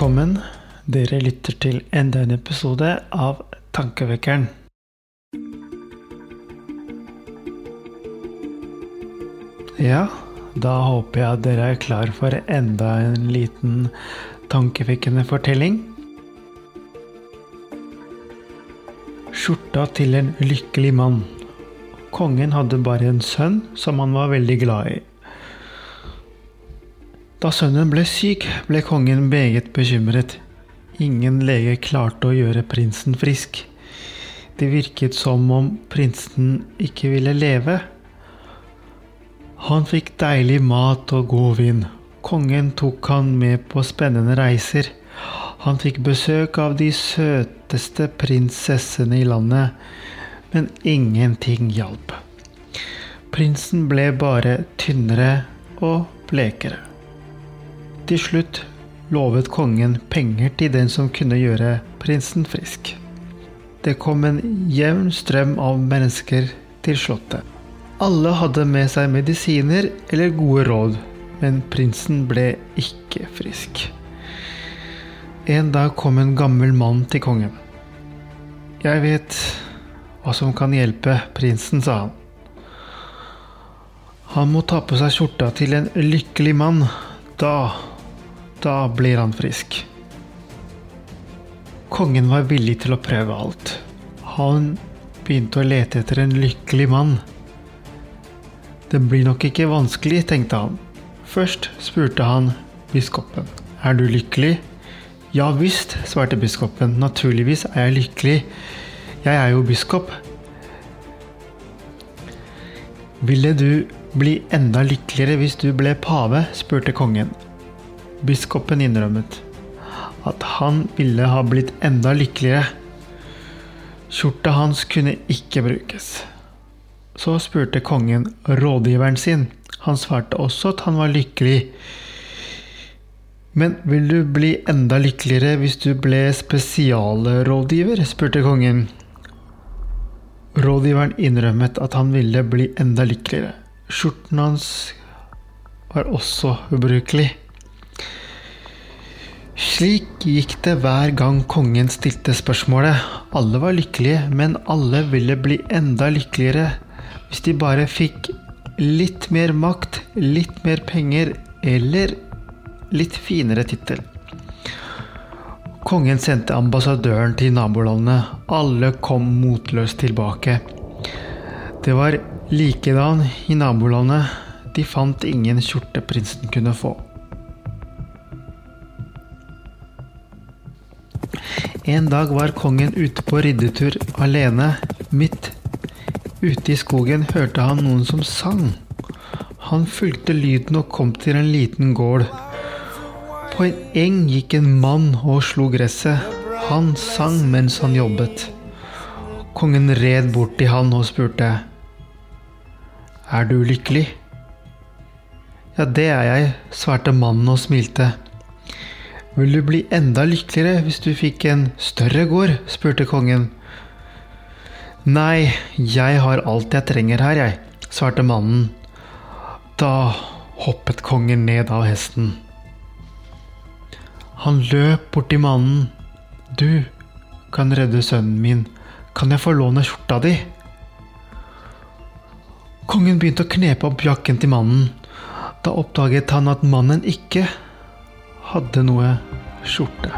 Velkommen. Dere lytter til enda en episode av Tankevekkeren. Ja, da håper jeg at dere er klar for enda en liten tankevekkende fortelling. Skjorta til en lykkelig mann. Kongen hadde bare en sønn som han var veldig glad i. Da sønnen ble syk, ble kongen meget bekymret. Ingen lege klarte å gjøre prinsen frisk. Det virket som om prinsen ikke ville leve. Han fikk deilig mat og god vind. Kongen tok han med på spennende reiser. Han fikk besøk av de søteste prinsessene i landet, men ingenting hjalp. Prinsen ble bare tynnere og blekere. Til slutt lovet kongen penger til den som kunne gjøre prinsen frisk. Det kom en jevn strøm av mennesker til slottet. Alle hadde med seg medisiner eller gode råd, men prinsen ble ikke frisk. En dag kom en gammel mann til kongen. Jeg vet hva som kan hjelpe prinsen, sa han. Han må ta på seg skjorta til en lykkelig mann. Da da blir han frisk. Kongen var villig til å prøve alt. Han begynte å lete etter en lykkelig mann. Det blir nok ikke vanskelig, tenkte han. Først spurte han biskopen. Er du lykkelig? Ja visst, svarte biskopen. Naturligvis er jeg lykkelig. Jeg er jo biskop. Ville du bli enda lykkeligere hvis du ble pave? spurte kongen. Biskopen innrømmet at han ville ha blitt enda lykkeligere. Skjorta hans kunne ikke brukes. Så spurte kongen rådgiveren sin. Han svarte også at han var lykkelig. Men vil du bli enda lykkeligere hvis du ble spesialrådgiver? spurte kongen. Rådgiveren innrømmet at han ville bli enda lykkeligere. Skjorten hans var også ubrukelig. Slik gikk det hver gang kongen stilte spørsmålet. Alle var lykkelige, men alle ville bli enda lykkeligere hvis de bare fikk litt mer makt, litt mer penger eller litt finere tittel. Kongen sendte ambassadøren til nabolandene. Alle kom motløst tilbake. Det var likedan i nabolandet. De fant ingen skjorte prinsen kunne få. En dag var kongen ute på riddetur alene. Midt ute i skogen hørte han noen som sang. Han fulgte lyden og kom til en liten gård. På en eng gikk en mann og slo gresset. Han sang mens han jobbet. Kongen red bort til han og spurte. Er du lykkelig? Ja, det er jeg, svarte mannen og smilte. Vil du bli enda lykkeligere hvis du fikk en større gård? spurte kongen. Nei, jeg har alt jeg trenger her, jeg, svarte mannen. Da hoppet kongen ned av hesten. Han løp bort til mannen. Du kan redde sønnen min. Kan jeg få låne skjorta di? Kongen begynte å knepe opp jakken til mannen. Da oppdaget han at mannen ikke hadde noe skjorte.